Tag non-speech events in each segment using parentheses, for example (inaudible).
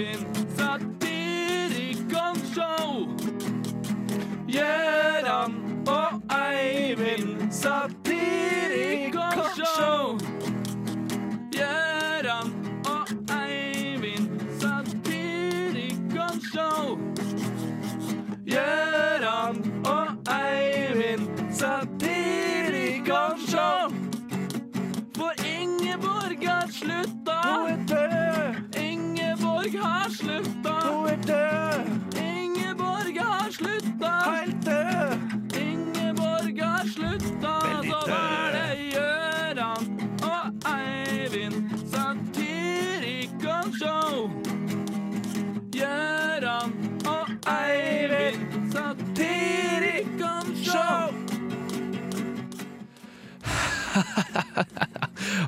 Eivind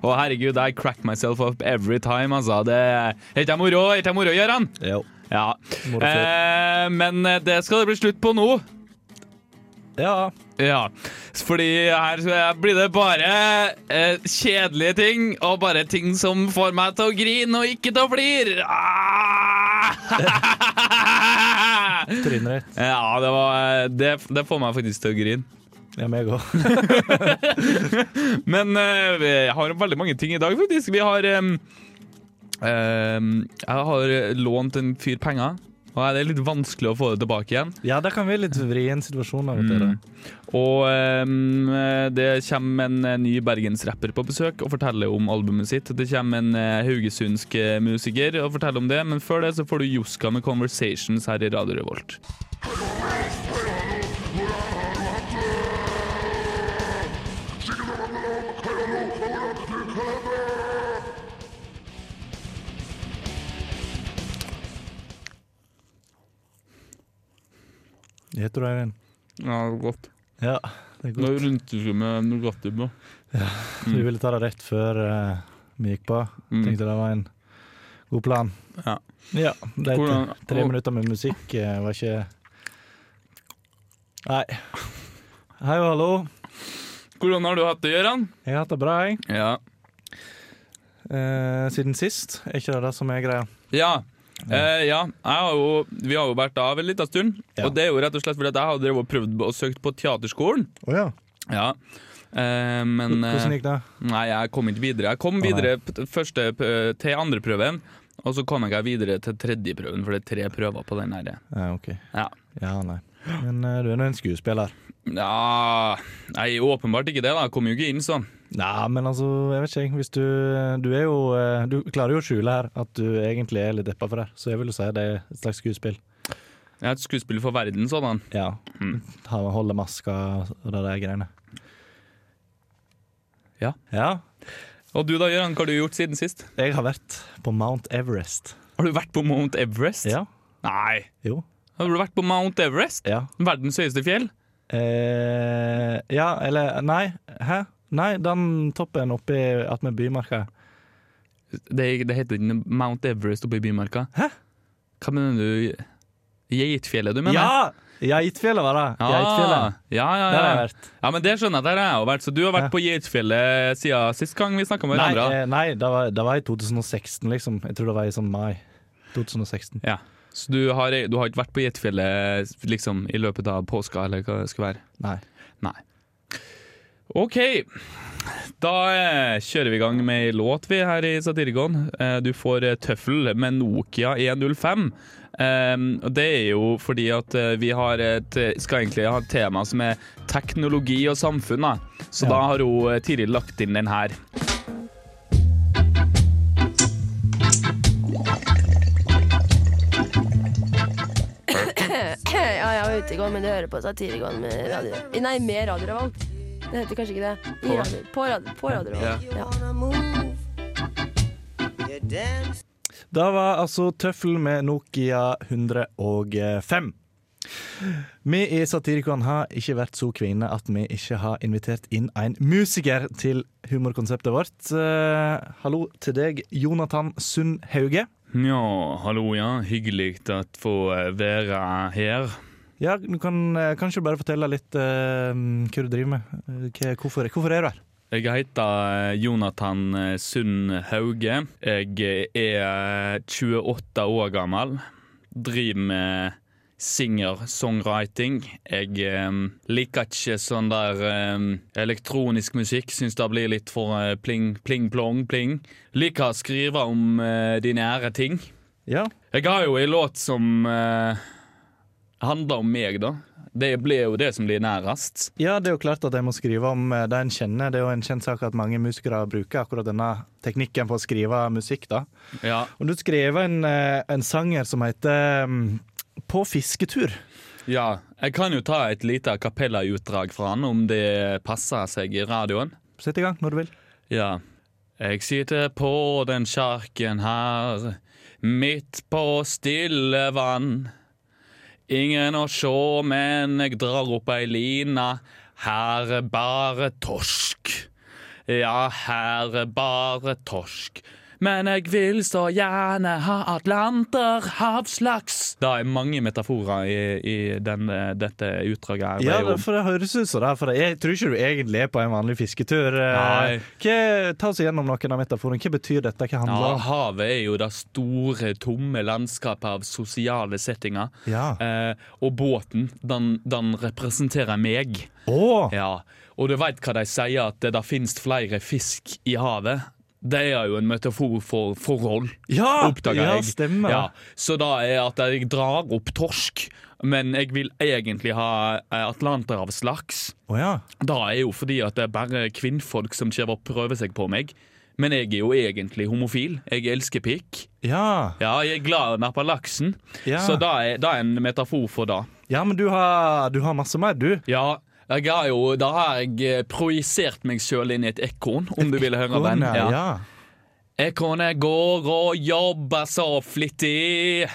Å, herregud, I crack myself up every time, altså. Det er ikke moro, ikke moro, Gøran? Jo. Ja. Eh, men det skal det bli slutt på nå. Ja. Ja, fordi her blir det bare eh, kjedelige ting, og bare ting som får meg til å grine og ikke til å flire. (laughs) Ah! Trynrett. ja, det, var, det, det får meg faktisk til å grine. Ja, meg òg. (laughs) Men uh, jeg har veldig mange ting i dag, faktisk. Vi har um, um, Jeg har lånt en fyr penger, og det er litt vanskelig å få det tilbake igjen. Ja, det kan være litt vrien situasjon Mm. og em, det kommer en eh, ny bergensrapper på besøk og forteller om albumet sitt. Det kommer en eh, haugesundsk eh, musiker og forteller om det, men før det så får du Joska med 'Conversations' her i Radio Revolt. Det tror jeg, Eivind. Ja, godt. Ja, det er godt. godt. rundt ikke med Nugatti på. Så vi ville ta det rett før uh, vi gikk på. Mm. Tenkte det var en god plan. Ja. Ja, de Hvordan- tre, tre minutter med musikk uh, var ikke Nei. Hei og hallo. Hvordan har du hatt det, Gøran? Jeg har hatt det bra, jeg. Ja. Uh, siden sist. Er ikke det det som er greia? Ja. Eh, ja. Har jo, vi har jo vært av en liten stund. Ja. Og det er jo rett og slett fordi jeg har prøvd og søkt på teaterskolen. Oh, ja. Ja. Eh, men Hvordan eh, gikk det? Nei, jeg kom ikke videre. Jeg kom Å, videre første til andre prøven, og så kom jeg ikke videre til tredje prøven, for det er tre prøver på den her. Ja, OK. Ja. Ja, nei. Men uh, du er nå en skuespiller. Ja Nei, åpenbart ikke det, da. Jeg kom jo ikke inn sånn. Nei, men altså, jeg vet ikke. Hvis du Du er jo eh, Du klarer jo å skjule her at du egentlig er litt deppa for det, så jeg vil jo si det er et slags skuespill. Jeg er et skuespill for verden, sånn. Ja. Mm. Holde maska og det der greiene. Ja. Ja. Og du da, Gøran, hva har du gjort siden sist? Jeg har vært på Mount Everest. Har du vært på Mount Everest? Ja. Nei. Jo. Har du vært på Mount Everest? Ja. Verdens høyeste fjell? Eh, ja, eller Nei. Hæ? Nei, den toppen oppi attmed Bymarka. Det, det heter ikke Mount Everest oppe i Bymarka. Hæ? Hva mener du? Geitfjellet, du mener? Ja! Geitfjellet var det. Geitfjellet. Ja, ja, ja. Der har jeg vært. ja, men det skjønner jeg. Der har jeg vært. Så du har vært Ja. på Geitfjellet siden sist gang vi snakka med Nei, hverandre? eh, nei det, var, det var i 2016, liksom. Jeg tror det var i sånn mai 2016. Ja. Så du har, du har ikke vært på Geitfjellet liksom, i løpet av påska, eller hva det skal være? Nei. Nei. OK. Da eh, kjører vi i gang med ei låt, vi her i Satirikon. Eh, du får eh, Tøffel med Nokia 105. Um, og det er jo fordi at vi har et, skal egentlig ha et tema som er teknologi og samfunn. Da. Så Ja. da har hun Tiril lagt inn den her. Går, men du hører på Satirikon med radio... Nei, med Radio Revolt. Det heter kanskje ikke det. I På? radio, på radio, på radio Revolt. Ja. Da var altså Tøffel med Nokia 105. Vi i Satirikon har ikke vært så kvinne at vi ikke har invitert inn en musiker til humorkonseptet vårt. Uh, hallo til deg, Jonathan Sund Hauge. Ja, hallo, ja. Hyggelig å få eh, være her. Ja, Du kan eh, kanskje bare fortelle litt eh, hva du driver med. Eh, hva, hvorfor, hvorfor er du her? Jeg heter Jonathan Sund Hauge. Jeg er 28 år gammel. Driver med singer-songwriting. Jeg eh, liker ikke sånn der eh, elektronisk musikk. Syns det blir litt for eh, pling, pling, plong, pling. Liker å skrive om eh, de nære ting. Ja. Jeg har jo en låt som eh, handler om meg, da. Det blir jo det som blir nærest. ja, det er jo klart at jeg må skrive om eh, det en kjenner. Det er jo en kjent sak at mange musikere bruker akkurat denne teknikken på å skrive musikk. da. Ja, Og du skrev en, eh, en sanger som heter mm, På fisketur. ja. Jeg kan jo ta et lite kapellautdrag fra han, om det passer seg i radioen. Sett i gang når du vil. Ja. Jeg sitter på den sjarken her, midt på stille vann. Ingen å sjå, men jeg drar opp ei line. Her er bare torsk. Ja, her er bare torsk. Men jeg vil så gjerne ha atlanterhavslaks. Det er mange metaforer i, i den, dette utdraget. her. Ja, det, for det høres ut som det. For jeg tror ikke du egentlig er på en vanlig fisketur. Eh, Nei. Hva, ta oss gjennom noen av metaforene. Hva betyr dette? Hva handler Ja, det om? havet er jo det store, tomme landskapet av sosiale settinger. Ja. Eh, og båten, den, den representerer meg. Å! Ja. Og du veit hva de sier, at det, det finnes flere fisk i havet. Det er jo en metafor for forhold, Ja, oppdager ja, jeg. stemmer. Ja, så da er at jeg drar opp torsk, men jeg vil egentlig ha atlanterhavslaks. Oh, ja. Da er jo fordi at det er bare kvinnfolk som kommer og prøver seg på meg. Men jeg er jo egentlig homofil. Jeg elsker pikk. Ja. Ja, jeg er glad i å nappe laksen. Så da er det en metafor for det. ja, men du har, du har masse mer, du. Ja, jeg har jo, da har jeg eh, projisert meg sjøl inn i et ekorn, om du ville høre den. Ja. ja. Ekornet går og jobber så flittig.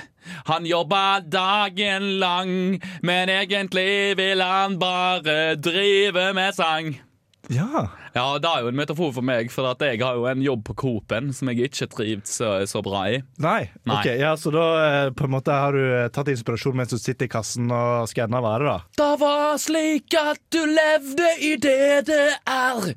Han jobber dagen lang, men egentlig vil han bare drive med sang. Ja. Ja, det er jo en metafor for meg, for at jeg har jo en jobb på Coop-en som jeg ikke trives så, så bra i. Nei. Nei. Ok, ja, Så da eh, på en måte har du eh, tatt inspirasjon mens du sitter i kassen og skanner varer, da? Det var slik at du levde i DDR,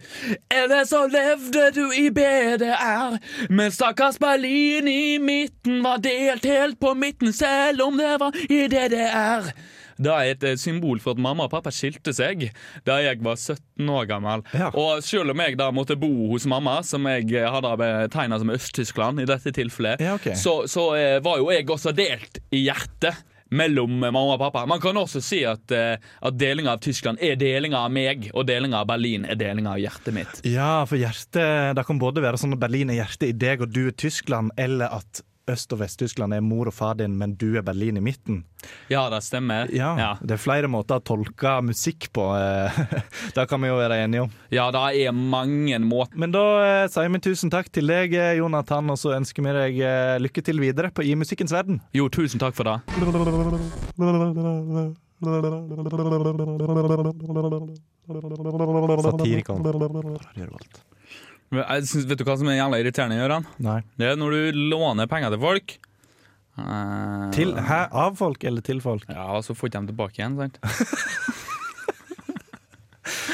eller så levde du i BDR. Men stakkars Berlin i midten var delt helt på midten, selv om det var i DDR. Det er et eh, symbol for at mamma og pappa skilte seg da jeg var 17 år gammel. Ja. Og selv om jeg da måtte bo hos mamma, som jeg eh, hadde betegna som Øst-Tyskland i dette tilfellet, Ja, okay. så, så eh, var jo jeg også delt i hjertet mellom mamma og pappa. Man kan også si at, at delinga av Tyskland er delinga av meg, og delinga av Berlin er delinga av hjertet mitt. Ja, for hjertet Det kan både være sånn at Berlin er hjertet i deg, og du er Tyskland, eller at Øst- og Vest-Tyskland er mor og far din, men du er Berlin i midten. Ja, det stemmer. Ja, ja. Det er flere måter å tolke musikk på. eh, (laughs) det kan vi jo være enige om. Ja, det er mange måter. Men da eh, sier vi tusen takk til deg, eh, Jonathan, og så ønsker vi deg eh, lykke til videre på I musikkens verden. Jo, tusen takk for det. Satirikon. Jeg synes, vet du hva som er jævla irriterende, Gøran? Det er når du låner penger til folk. Uh, Til, hæ? Av folk eller til folk? Ja, og så får de dem tilbake igjen, sant? (laughs)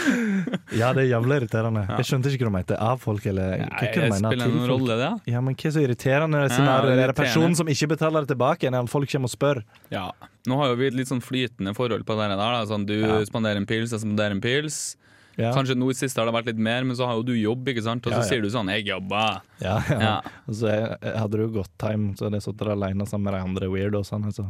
(laughs) Ja, det er jævla irriterende. Jeg skjønte ikke hva du mente. Av folk eller hva det mener? spiller noen rolle, det. Ja, men hva er så irriterende? Ja, Ja, er det personen som ikke betaler det tilbake eller folk kommer og spør? Ja. Nå har jo vi et litt sånn flytende forhold på det der. Da. Sånn, du Ja. spanderer en pils, jeg spanderer en pils. Ja. Kanskje nå i siste har det vært litt mer, men så har jo du jobb, ikke sant? Og så Ja, ja. sier du sånn 'jeg jobber'. Ja, ja. Ja. Og så jeg, jeg hadde du godt time, så jeg sittet alene sammen med de andre weirdoene som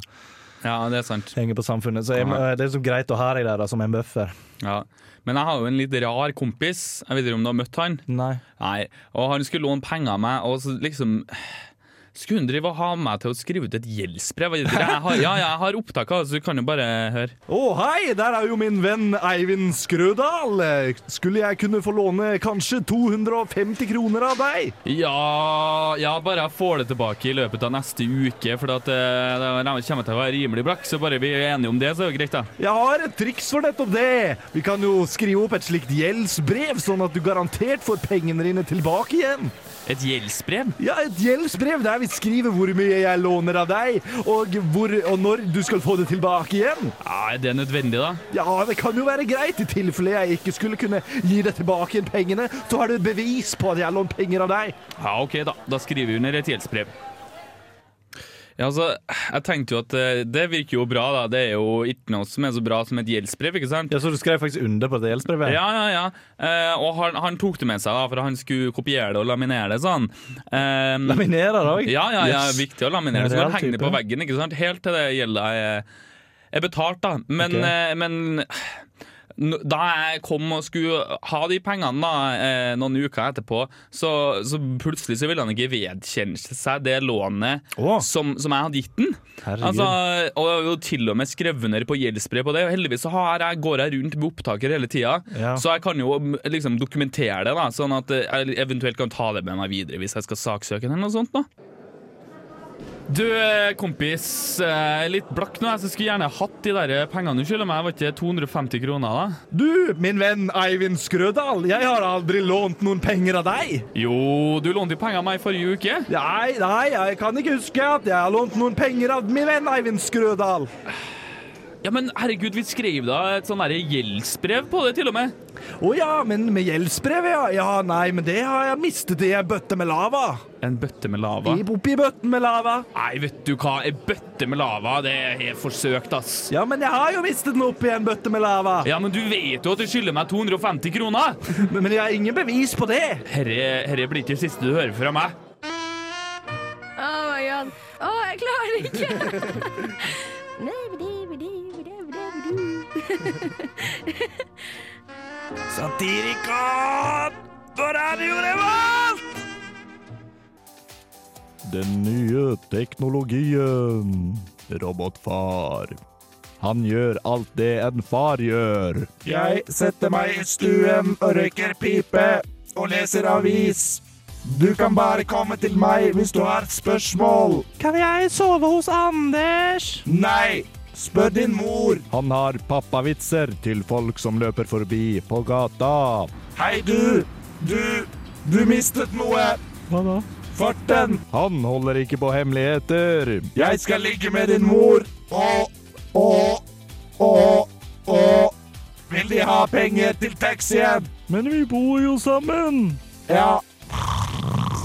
Ja, det er sant. henger på samfunnet. Så jeg, det er så greit å ha deg der da, som en buffer. Ja. Men jeg har jo en litt rar kompis. Jeg vet ikke om du har møtt han? Nei. Nei. Og han skulle låne penger av meg, og så liksom Skulle han drive og ha meg til å skrive ut et gjeldsbrev? Jeg har, ja, jeg har opptak av det, så du kan jo bare høre. Å, hei! Der er jo min venn Eivind Skrødal. Skulle jeg kunne få låne kanskje 250 kroner av deg? Ja, ja, bare jeg får det tilbake i løpet av neste uke, for at, eh, det kommer til å være rimelig blakk, så bare vi er enige om det, så er det greit, da. Jeg har et triks for nettopp det. Vi kan jo skrive opp et slikt gjeldsbrev, sånn at du garantert får pengene dine tilbake igjen. Et gjeldsbrev? Ja, et gjeldsbrev der vi visst skrive hvor mye jeg låner av deg, og, hvor, og når du skal få det tilbake igjen. Ja, Er det nødvendig, da? Ja, det kan jo være greit. I tilfelle jeg ikke skulle kunne gi deg tilbake igjen pengene, så har du bevis på at jeg har lånt penger av deg. Ja, OK, da. Da skriver vi under et gjeldsbrev. Ja, altså, jeg tenkte jo at eh, det virker jo bra, da. Det er jo ikke noe som er så bra som et gjeldsbrev, ikke sant? Ja, Så du skrev faktisk under på det gjeldsbrevet? Ja, ja, ja. Eh, og han, han tok det med seg, da, for han skulle kopiere det og laminere det sånn. Eh, Laminere det òg? Ja, ja, ja, Yes. viktig å laminere. det. Så kan henge det på veggen, ikke sant? helt til det gjelder er, betalt. da. Men, okay. eh, men da jeg kom og skulle ha de pengene da, eh, noen uker etterpå, så, så plutselig så ville han ikke vedkjenne seg det lånet oh. som, som jeg hadde gitt den. Altså, og jeg har jo til og med skrevet under på gjeldsbrev på det. Og heldigvis så har jeg, går jeg rundt med opptaker hele tida, Ja. så jeg kan jo liksom dokumentere det, da, sånn at eh, jeg eventuelt kan ta det med meg videre hvis jeg skal saksøke den eller noe sånt. da. Du, eh, kompis, eh, litt blakk nå. Jeg skulle gjerne hatt de der pengene du skylder meg. Var ikke 250 kroner, da? Du, min venn Eivind Skrødal, jeg har aldri lånt noen penger av deg. Jo, du lånte jo penger av meg forrige uke. Nei, nei, jeg kan ikke huske at jeg har lånt noen penger av min venn Eivind Skrødal. Ja, men herregud, vi skrev da et sånn gjeldsbrev på det, til og med. Å ja, men med gjeldsbrev, ja. Ja, nei, men det har jeg mistet i en bøtte med lava. En bøtte med lava. I, oppi bøtten med lava. Nei, vet du hva, ei bøtte med lava, det er helt forsøkt, ass. Ja, men jeg har jo mistet den oppi en bøtte med lava. Ja, men du vet jo at du skylder meg 250 kroner! (laughs) Men, men jeg har ingen bevis på det. Herre, herre blir ikke det siste du hører fra meg. Oh my god. Å, jeg klarer ikke! (laughs) Satirikon på Radio Revolt! Den nye teknologien. Robotfar. Han gjør alt det en far gjør. Jeg setter meg i stuen og røyker pipe og leser avis. Du kan bare komme til meg hvis du har spørsmål. Kan jeg sove hos Anders? Nei! Spør din mor. Han har pappavitser til folk som løper forbi på gata. Hei, du! Du Du mistet noe. Hva da? Farten. Han holder ikke på hemmeligheter. Jeg skal ligge med din mor. Og og og og Vil de ha penger til taxien? Men vi bor jo sammen. Ja.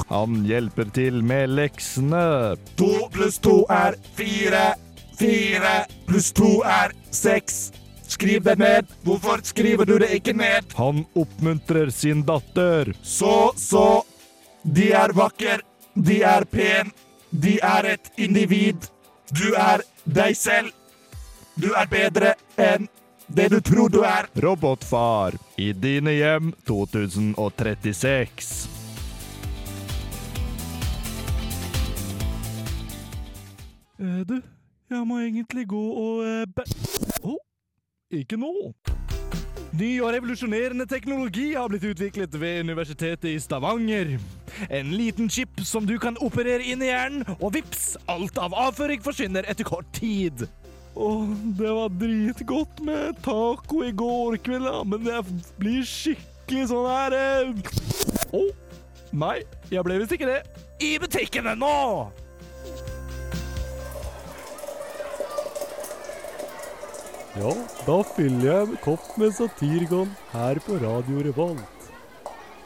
Han hjelper til med leksene. To pluss to er fire. Fire pluss to er seks. Skriv det ned. Hvorfor skriver du det ikke ned? Han oppmuntrer sin datter. Så, så. De er vakker. De er pen. De er et individ. Du er deg selv. Du er bedre enn det du tror du er. Robotfar i dine hjem 2036. Uh, du, jeg må egentlig gå og eh, bæ... Å, ikke nå. Ny og revolusjonerende teknologi har blitt utviklet ved Universitetet i Stavanger. En liten chip som du kan operere inn i hjernen, og vips, alt av avføring forsvinner etter kort tid. Åh, det var dritgodt med taco i går kveld, men jeg blir skikkelig sånn her eh... oh, nei, jeg ble visst ikke det. I butikkene nå! Ja, da fyller jeg en kopp med Satirgon her på Radio Revolt.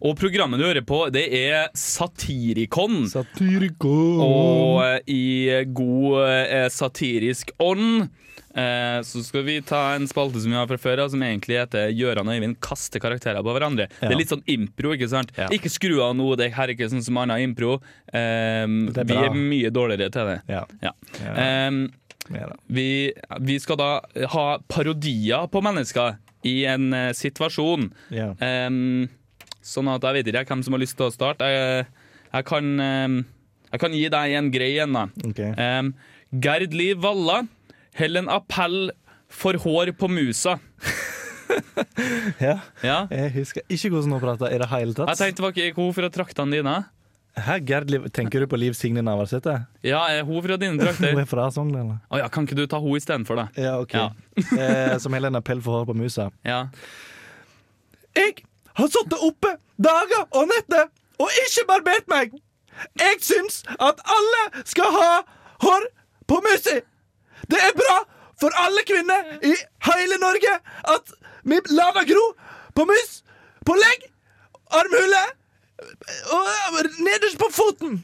Og programmet du hører på, det er Satirikon. Satirikon. Og eh, i god eh, satirisk ånd eh, så skal vi ta en spalte som vi har fra før som egentlig heter 'Gjøran og Øyvind kaster karakterer på hverandre. Det er litt sånn impro, ikke sant? Ja. Ikke skru av nå, det her er ikke sånn som annen impro. Um, er vi er mye dårligere til det. Ja. Ja. Vi, vi skal da ha parodier på mennesker i en uh, situasjon. Yeah. Um, sånn at jeg vet ikke hvem som har lyst til å starte. Jeg, jeg, kan, um, jeg kan gi deg en grei en, da. Okay. Um, Gerd Liv Valla holder en appell for hår på musa. (laughs) ja. Ja. Jeg husker ikke hvordan hun prata i det hele tatt. Jeg tenkte var ikke hun fra traktene dine? Hæ, Gerd tenker du på Liv Signe Navarsete? Ja, er hun fra dine Hun er fra Sogn, eller? Oh, ja, kan ikke du ta henne istedenfor, da? Ja, OK. Ja. (laughs) eh, som Helena Pell for hår på musa. (laughs) Ja. Jeg har sittet oppe dager og netter og ikke barbert meg. Jeg syns at alle skal ha hår på musa! Det er bra for alle kvinner i hele Norge at vi lar det gro på mus, på legg, armhule nederst på foten.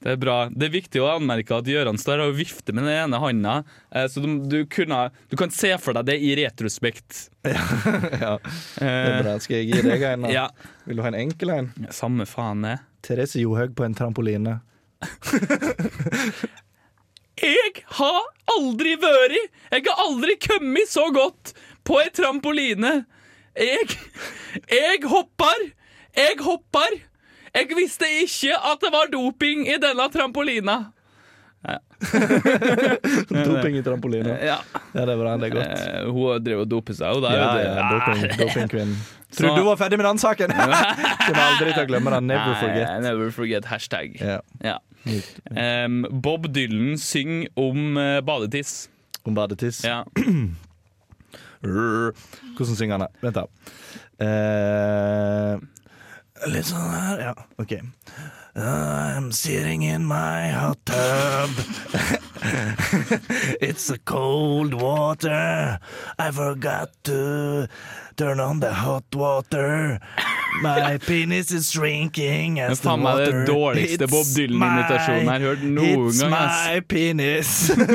Det er bra. Det er viktig å anmerke at Gøran står og vifter med den ene handa, eh, så du, du, kunne, du kan se for deg det i retrospekt. (laughs) Ja, det er bra. Skal jeg gi deg en? Ja. Vil du ha en enkel en? Samme faen det. Therese Johaug på en trampoline. (laughs) Jeg har aldri vært Jeg har aldri kommet så godt på ei trampoline. Jeg Jeg hopper. Jeg hopper. Jeg visste ikke at det var doping i denne trampolina. (laughs) Doping i trampolina. Ja. Ja, det er bra. Det er godt. Eh, hun driver og doper seg, hun der Ja, ja, doping, dopingkvinnen. (laughs) Tror du var ferdig med den saken! (laughs) Kommer aldri til å glemme den. Never Nei, forget. Never forget hashtag. Ja. Ja. Em, Bob Dylan synger om uh, badetiss. Om badetiss. Ja. (clears throat) Hvordan synger han det? Vent, da. Eh, litt sånn her, ja. OK. I'm sitting in my hot tub. (laughs) It's a cold water. I forgot to turn on the hot water. My (laughs) penis is shrinking as the meg det water dårligste Bob Dylan-invitasjonen jeg har hørt noen hits gang, It's my penis.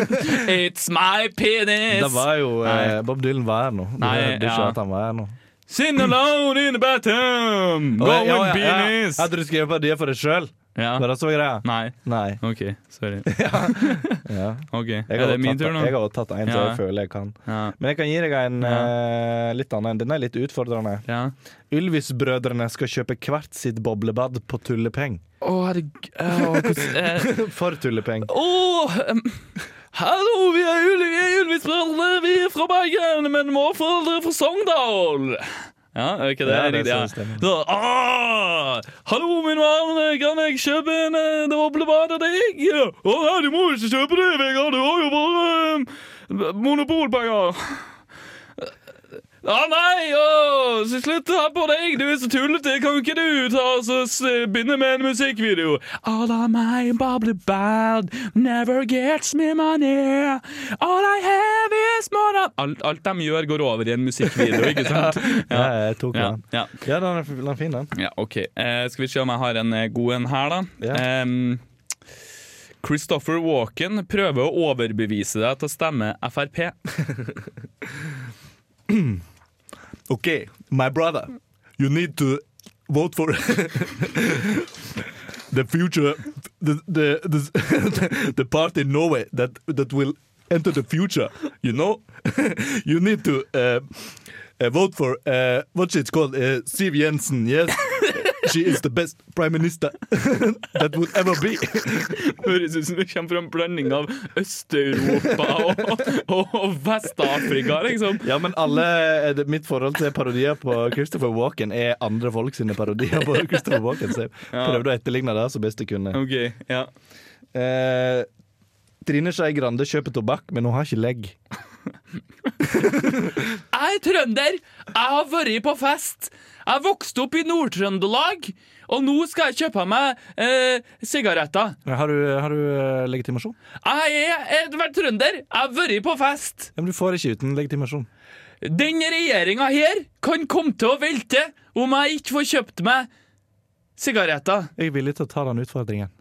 (laughs) It's my penis! Det var jo eh, Nei. Bob Dylan var her nå. Du Nei, hørte ikke ja. at han var her nå. Sitting alone in the bathroom, going ja, ja, ja. penis! Hadde du skrevet parodier for deg sjøl? Ja. Var det så greia? Nei. Nei. OK, sorry. (laughs) (laughs) Ja. okay. Jeg Er det min tur nå? Jeg har tatt en som Ja. jeg føler jeg kan. Ja. Men jeg kan gi deg en eh, litt annen. Den er litt utfordrende. Ja. Ylvis-brødrene skal kjøpe hvert sitt boblebad på tullepeng. Å, herregud Å, eh, (laughs) For tullepeng. Åh, em, Hallo, vi er Ylvi- vi er Ylvis-brødrene. Vi er fra Bergen, men må foreldre er fra Sogndal. Ja, er ikke det Ja, det riktig? Ja. stemmer. Så, ah, hallo, min venn, kan jeg kjøpe en eh, doblebad av deg? Ja. Å nei, du må ikke kjøpe det, Vegard. Du har jo bare eh, monopolpenger. Ja, nei, å, så slutt å ha på deg, du er så tullete. Kan ikke du ta og begynne med en musikkvideo? All of my bubble bad never gets me money. All I have is money. Alt, alt de gjør, går over i en musikkvideo, ikke (laughs) sant? Ja, jeg tok den. ja. Ja, den er, den er fin, den. Ja, ok. Eh, skal vi se om jeg har en eh, god en her, da. Ja. Um, Christopher Walken prøver å overbevise deg til å stemme Frp. (clears throat) OK, my brother, you need to vote for (laughs) the future, the, the, the, (laughs) the party in Norway that, that will enter the future, you know? (laughs) you need to uh, uh, vote for, uh, what's it called, uh, Jensen, yes? She is the best prime minister (laughs) that would ever be. Høres ut som det kommer fra en blanding av Øst-Europa og, og, og Vest-Afrika, liksom. Ja, men alle, det, mitt forhold til parodier på Christopher Walken er andre folk sine parodier på Christopher Walken, så jeg prøvde å etterligne det så best jeg kunne. OK, ja. Eh, Trine Skei Grande kjøper tobakk, men hun har ikke legg. (laughs) Jeg er trønder. Jeg har vært på fest. Jeg vokste opp i Nord-Trøndelag, og nå skal jeg kjøpe meg eh, sigaretter. Har du, har du eh, legitimasjon? Jeg er Edvard Trønder. Jeg har vært på fest. Ja, men du får ikke uten legitimasjon. Den regjeringa her kan komme til å velte om jeg ikke får kjøpt meg sigaretter. Jeg er villig til å ta den utfordringen.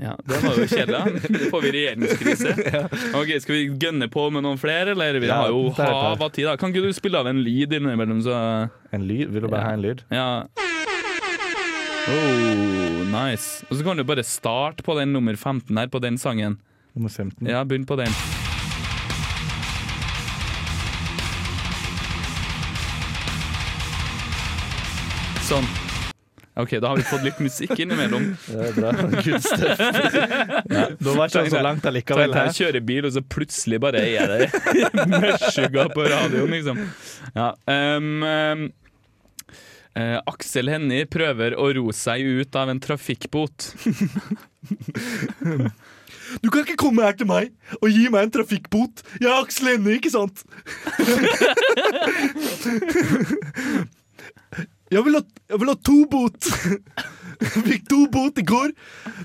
Ja, Det var jo kjedelig. Da får vi regjeringskrise. (laughs) Ok, Skal vi gønne på med noen flere, eller? Vi har jo hav av tid. da Kan ikke du spille av en lyd innimellom, så En lyd? Vil du bare ha en lyd? Ja. Oh, nice. Og så kan du bare starte på den nummer 15 her, på den sangen. Nummer 15. Ja, begynn på den. Sånn. OK, da har vi fått litt musikk innimellom. (laughs) Det er bra. Good stuff. Ja, da var ikke han så langt allikevel. Jeg kjører bil, og så plutselig bare er det (laughs) meshuga på radioen, liksom. Ja, um, um, eh, Aksel Hennie prøver å ro seg ut av en trafikkbot. Du kan ikke komme her til meg og gi meg en trafikkbot. Jeg er Aksel Hennie, ikke sant? (laughs) Jeg vil ha, jeg vil ha to bot. (laughs) Fikk to bot i går!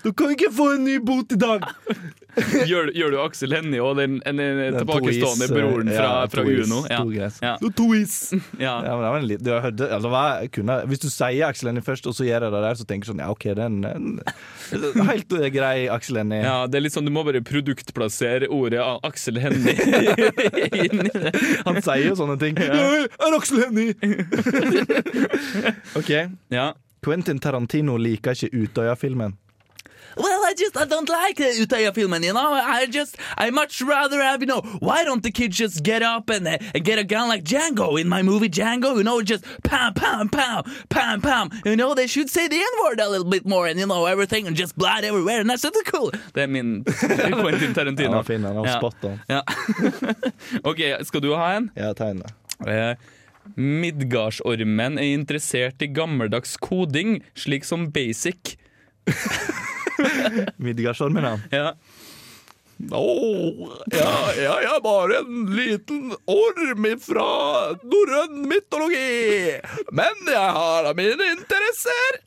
Du kan ikke få en ny bot i dag! (laughs) Gjør, gjør du Aksel Hennie og den, den, den tilbakestående broren fra, ja, fra Uno? Ja. Ja. (laughs) Ja. Ja, men det var en litt, du hørt altså, jeg kunne, hvis du sier Aksel Hennie først, og så gjør jeg det der, så tenker du sånn Ja, OK, det er en, en (laughs) helt eh, grei Aksel Hennie. Ja, det er litt sånn, Du må bare produktplassere ordet Aksel Hennie inni det. Han sier jo sånne ting. Jeg Er Aksel Hennie! OK. Ja. Quentin Tarantino liker ikke Utøya-filmen. Well, I just I don't like Utøya-filmen, you know. I just I much rather have you know. Why don't the kids just get up and, uh, and get a gun like Django in my movie Django? You know, just pam pam pam pam pam. You know, they should say the N-word a little bit more and you know everything and just blood everywhere and that's so cool. Det er min (laughs) Quentin Tarantino. Var fin, han Ja. spot on. Ja. (laughs) OK, skal du ha en? Ja, tegn det. Eh, Midgardsormen er interessert i gammeldags koding, slik som basic. (laughs) Midgardsormen, han. Ja. Åh, ja, ja, jeg er bare en liten orm fra norrøn mytologi. Men jeg har mine interesser.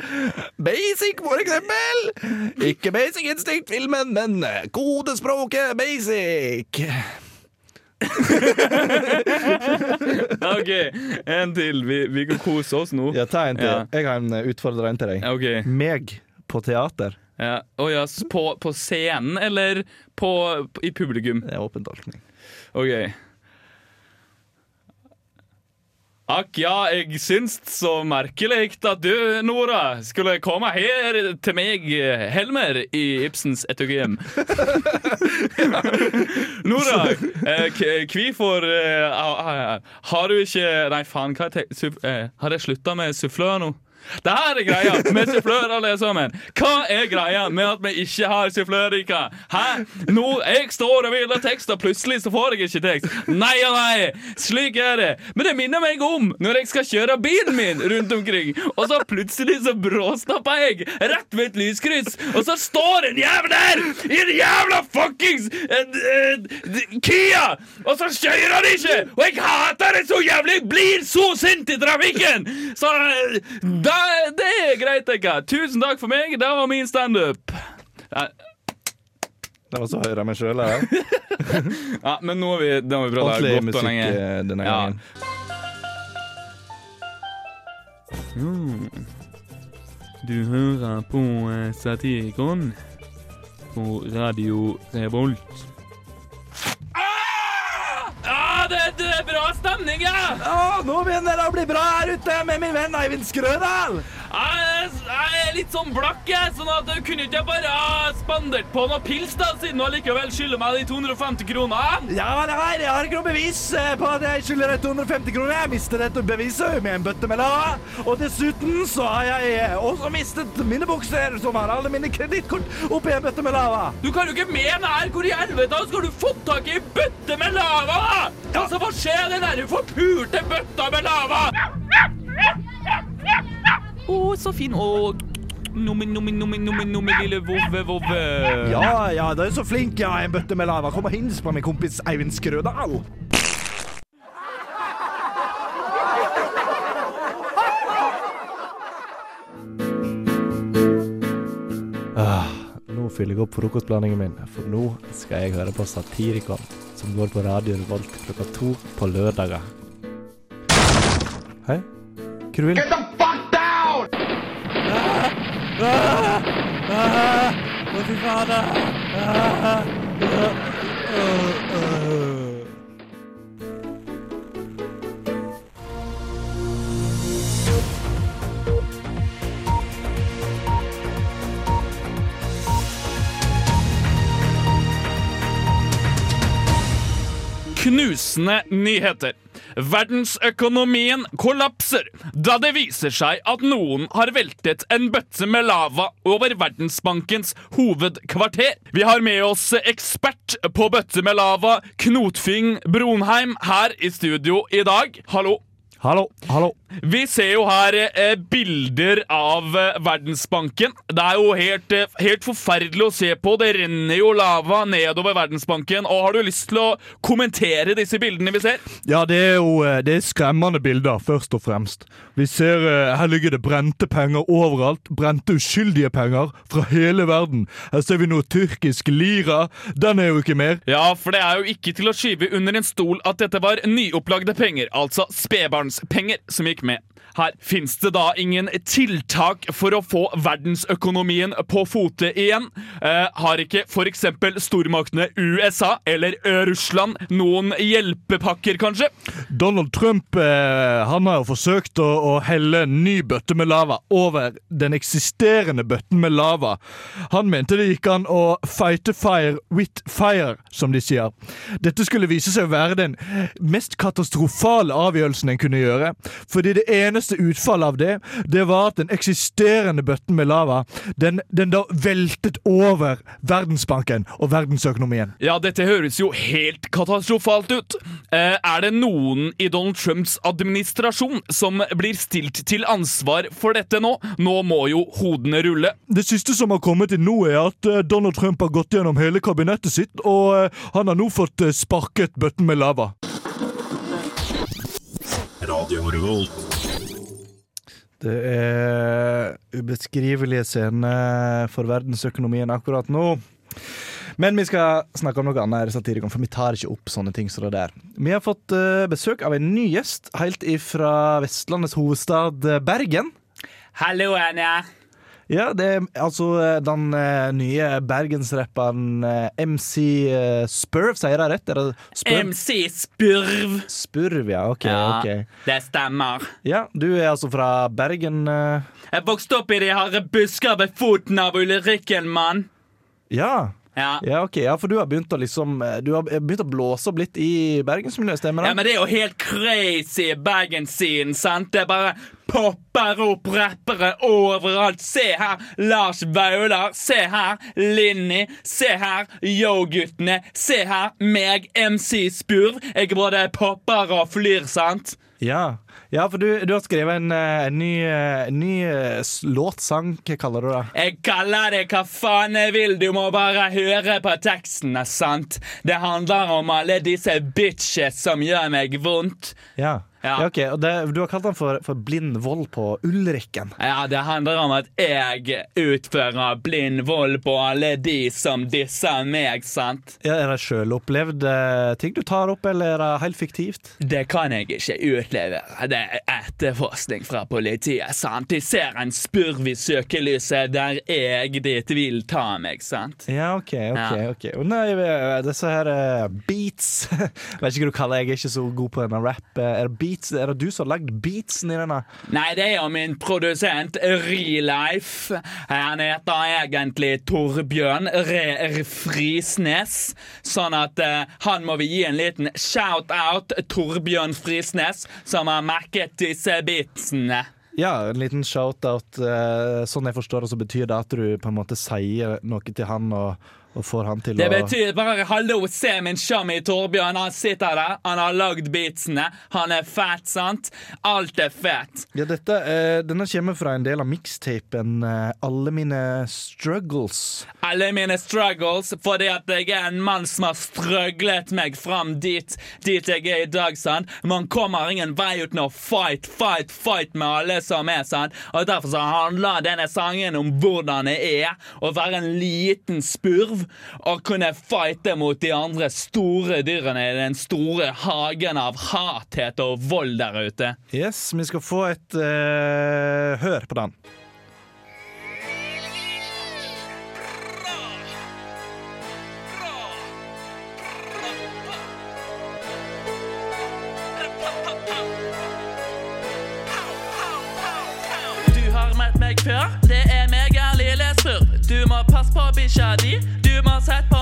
Basic, for eksempel. Ikke Basic Instinct-filmen, men kodespråket Basic. (laughs) OK, en til. Vi, vi kan kose oss nå. Ja, ta en til. Ja. Jeg har en eh, utfordrer en til deg. Okay. Meg på teater. Ja. S- på, på scenen eller på, på, i publikum? Det er åpen tolkning. OK. Akk ja, jeg syns så merkelig at du, Nora, skulle komme her til meg, Helmer, i Ibsens etogym. (laughs) Nora, eh, hvorfor eh, ah, Har du ikke Nei, faen, hva te, eh, Har jeg slutta med sufflør nå? Det her er greia med sufflør, alle sammen. Hva er greia med at vi ikke har sufflørrika? Hæ? Nå, Jeg står og vil ha tekst, og plutselig så får jeg ikke tekst. Nei og nei! Slik er det. Men det minner meg om når jeg skal kjøre bilen min rundt omkring, og så plutselig så bråstopper jeg rett ved et lyskryss, og så står en jævel der i en jævla fuckings eh, eh, Kia, og så kjører han ikke! Og jeg hater det så jævlig! Jeg blir så sint i trafikken! Så eh, det er greit, tenker jeg. Tusen takk for meg. Det var min standup. Det var så høyere meg sjøl. Ja. (laughs) ja, men nå har vi, nå har vi prata godt og lenge. eh, denne Ja. gangen. Du hører på eh, Satirikon på Radio Revolt. Det, det er bra stemning, ja! Å, nå begynner det å bli bra her ute med min venn Eivind Skrødal. Jeg, er- jeg er litt sånn blakk, jeg, sånn at jeg kunne ikke bare spandert på noe pils, da, siden du allikevel skylder meg de 250 kronene. Ja, nei, jeg har ikke noe bevis eh, på at jeg skylder deg 250 kroner. Jeg mistet dette beviset med en bøtte med lava. Og dessuten så har jeg eh, også mistet mine bukser, som har alle mine kredittkort, oppi en bøtte med lava. Du kan jo ikke mene her hvor i helvete skal du fått tak i ei bøtte med lava, da? Altså, hva skjer den derre forpulte bøtta med lava? Å, så fin. Å, nummi, nummi, nummi, nummi, nummi, lille vovve, vovve. Ja, ja, det er så flink har en bøtte med lava. Kom og hils på min kompis Eivind Skrødal. Ah, nå fyller jeg opp frokostblandingen min, for nå skal jeg høre på Satirikon, som går på Radio Revolt klokka to på lørdager. Hei? Hva du vil? Down! Ah, ah, ah, å, fy fader! Ah, ah, ah, ah. Knusende nyheter. Verdensøkonomien kollapser da det viser seg at noen har veltet en bøtte med lava over Verdensbankens hovedkvarter. Vi har med oss ekspert på bøtte med lava, Knotfing Bronheim, her i studio i dag. Hallo. Hallo, hallo. Vi ser jo her eh, bilder av eh, Verdensbanken. Det er jo helt, eh, helt forferdelig å se på. Det renner jo lava nedover Verdensbanken. Og Har du lyst til å kommentere disse bildene vi ser? Ja, det er jo eh, det er skremmende bilder, først og fremst. Vi ser eh, Her ligger det brente penger overalt. Brente uskyldige penger fra hele verden. Her ser vi noe tyrkisk lira. Den er jo ikke mer. Ja, for det er jo ikke til å skyve under en stol at dette var nyopplagde penger, altså spedbarnspenger, som gikk. Her fins det da ingen tiltak for å få verdensøkonomien på fote igjen. Eh, har ikke f.eks. stormaktene USA eller Russland noen hjelpepakker, kanskje? Donald Trump eh, han har jo forsøkt å, å helle en ny bøtte med lava over den eksisterende bøtten med lava. Han mente det gikk an å fighte fire with fire, som de sier. Dette skulle vise seg å være den mest katastrofale avgjørelsen en kunne gjøre. Fordi det eneste utfallet av det, det var at den eksisterende bøtten med lava, den, den da veltet over Verdensbanken og verdensøkonomien. Ja, dette høres jo helt katastrofalt ut. Eh, er det noen i Donald Trumps administrasjon som blir stilt til ansvar for dette nå? Nå må jo hodene rulle. Det siste som har kommet inn nå, er at eh, Donald Trump har gått gjennom hele kabinettet sitt, og eh, han har nå fått sparket bøtten med lava. Radio Revolt. Det er ubeskrivelige scener for verdensøkonomien akkurat nå. Men vi skal snakke om noe annet, her Satirikon, for vi tar ikke opp sånne ting som det der. Vi har fått eh, besøk av en ny gjest helt ifra Vestlandets hovedstad eh, Bergen. Hallo, Anja. Ja, det er altså den eh, nye bergensrapperen eh, MC eh, Spurv, sier jeg rett? Spurv? MC Spurv. Spurv, ja. OK. ok. det stemmer. Ja, Du er altså fra Bergen? Jeg vokste opp i de harde busker ved foten av Ulrikken, mann. Ja. Ja. Ja, ok. Ja, for du har begynt å liksom eh, Du har begynt å blåse opp litt i bergensmiljøet, stemmer Ja, men Det er jo helt crazy i Bergen-scenen, sant? Det bare popper opp rappere overalt. Se her, Lars Vaular. Se her, Linni. Se her, Yo-guttene. Se her, meg, MC Spurv. Jeg både popper og flyr, sant? Ja, ja for du, du har skrevet en, eh, en ny, eh, en ny eh, låtsang. Hva kaller du det? Jeg kaller det hva faen jeg vil, du må bare høre på teksten, er sant? Det handler om alle disse bitches som gjør meg vondt. Ja, Ja. ja okay. Det, du har kalt den for, for blind vold på Ulrikken. Ja, det handler om at jeg utfører blind vold på alle de som disser meg, sant? Ja, er det sjølopplevd ting du tar opp, eller er det helt fiktivt? Det kan jeg ikke utlevere. Det er etterforskning fra politiet, sant? De ser en spurv i søkelyset der jeg dit vil ta meg, sant? Ja, OK. ok, ok Og Nei, eh, disse her eh, beats (laughs) Vet ikke hva du kaller jeg er ikke så god på denne rap. Eh, Er det beats? Er det du som har lagd beatsen i denne? Nei, det er jo min produsent Relife. Han heter egentlig Torbjørn Re Frisnes. Sånn at uh, han må vi gi en liten shout-out. Torbjørn Frisnes, som har merket disse beatsene. Ja, en liten shout-out. eh, Sånn jeg forstår det, så betyr det at du på en måte sier noe til han og, og får han til Det å betyr bare 'hallo, se min chummy Torbjørn'. Han sitter der, han har lagd beatsene. Han er fett, sant? Alt er fett. Ja, dette, eh, Denne kommer fra en del av mixtapen eh, 'Alle mine struggles'. Alle mine struggles, fordi at jeg er en mann som har strøglet meg fram dit, dit jeg er i dag. sant? Man kommer ingen vei uten å fight, fight, fight med alle som er. sant? Og Derfor så handler denne sangen om hvordan det er å være en liten spurv og kunne fighte mot de andre store dyrene i den store hagen av hathet og vold der ute. Yes, vi skal få et uh, hør på den. Du har møtt meg før, det er meg, er lille spurv. Du må passe på bikkja di, du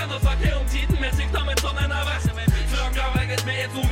denne sak er om tiden med sykdommen sånn den er verst. Framgang veies med et ord